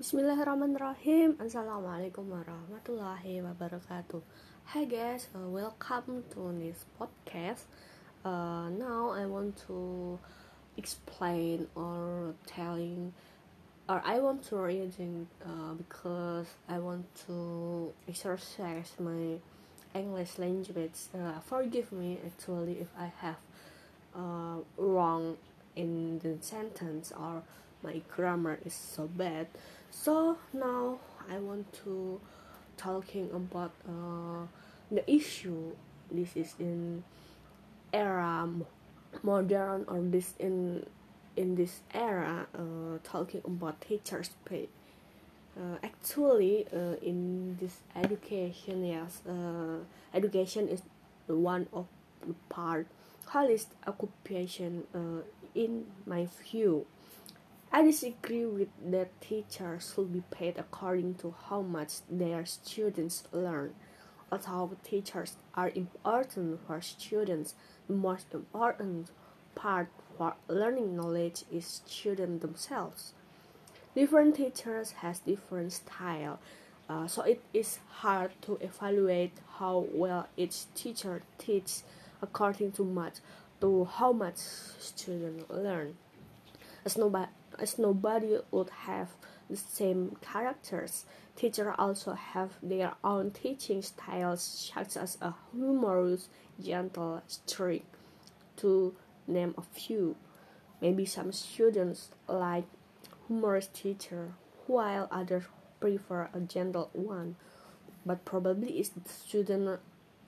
Bismillahirrahmanirrahim. Assalamualaikum warahmatullahi wabarakatuh. Hi guys, uh, welcome to this podcast. Uh, Now I want to explain or telling or I want to reading uh, because I want to exercise my English language. Uh, Forgive me actually if I have uh, wrong in the sentence or my grammar is so bad. So now i want to talking about uh, the issue. This is in era modern or this in in this era uh, talking about teachers pay. Uh, actually uh, in this education yes uh, education is one of the part highest occupation uh, in my view I disagree with that teachers should be paid according to how much their students learn. Although teachers are important for students, the most important part for learning knowledge is students themselves. Different teachers has different style, uh, so it is hard to evaluate how well each teacher teaches according to much to how much students learn. As nobody as nobody would have the same characters. Teachers also have their own teaching styles, such as a humorous, gentle, strict, to name a few. Maybe some students like humorous teacher, while others prefer a gentle one. But probably is the student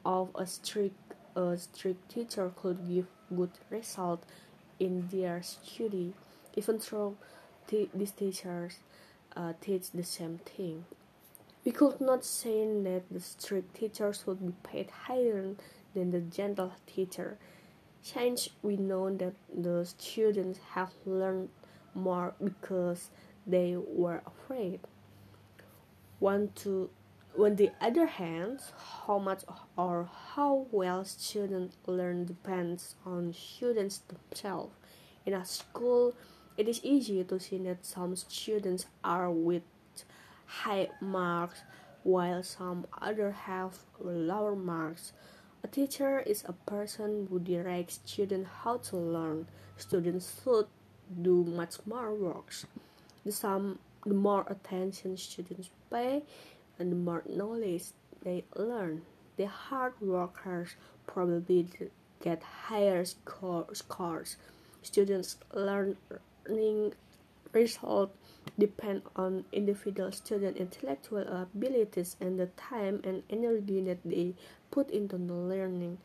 of a strict a strict teacher could give good result in their study even though these teachers uh, teach the same thing. We could not say that the strict teachers would be paid higher than the gentle teacher, since we know that the students have learned more because they were afraid. One to on the other hand, how much or how well students learn depends on students themselves. In a school, it is easy to see that some students are with high marks while some others have lower marks. A teacher is a person who directs students how to learn. Students should do much more work. The some the more attention students pay and the more knowledge they learn. The hard workers probably get higher score, scores. Students learn learning results depend on individual student intellectual abilities and the time and energy that they put into the learning.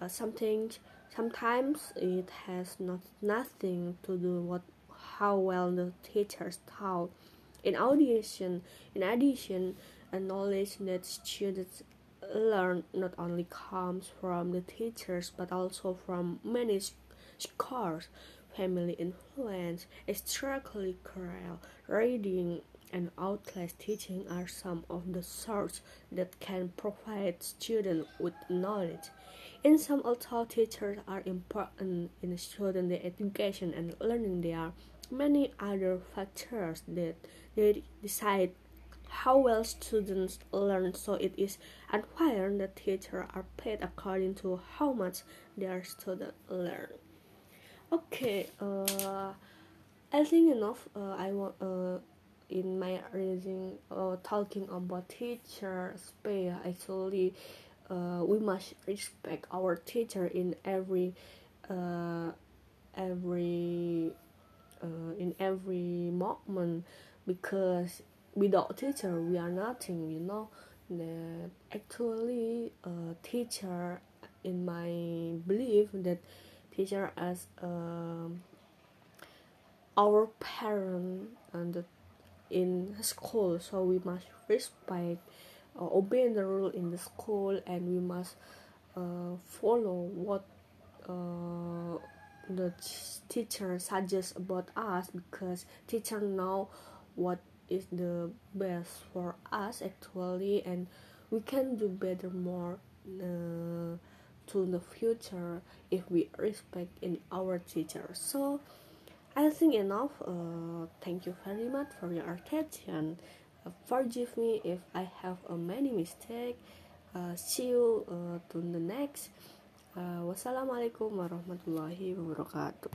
Uh, something sometimes it has not nothing to do with how well the teachers taught. In addition, in addition, a knowledge that students learn not only comes from the teachers but also from many scholars family influence, extracurricular reading, and outlet teaching are some of the sources that can provide students with knowledge. In some, although teachers are important in student education and learning, there are many other factors that they decide how well students learn. So it is unfair that teachers are paid according to how much their students learn okay uh, I think enough uh, I want uh, in my reading uh, talking about teacher pay actually uh, we must respect our teacher in every uh, every uh, in every moment because without teacher we are nothing you know? That actually a teacher in my belief that teacher as um, our parent and in school. So we must respect uh, obey the rule in the school and we must uh, follow what uh, the teacher suggests about us because teacher know what is the best for us actually and we can do better more uh, to the future if we respect in our teachers so I think enough. Uh, thank you very much for your attention. Uh, forgive me if I have a many mistake. Uh, see you uh, to the next. Uh, wassalamualaikum warahmatullahi wabarakatuh.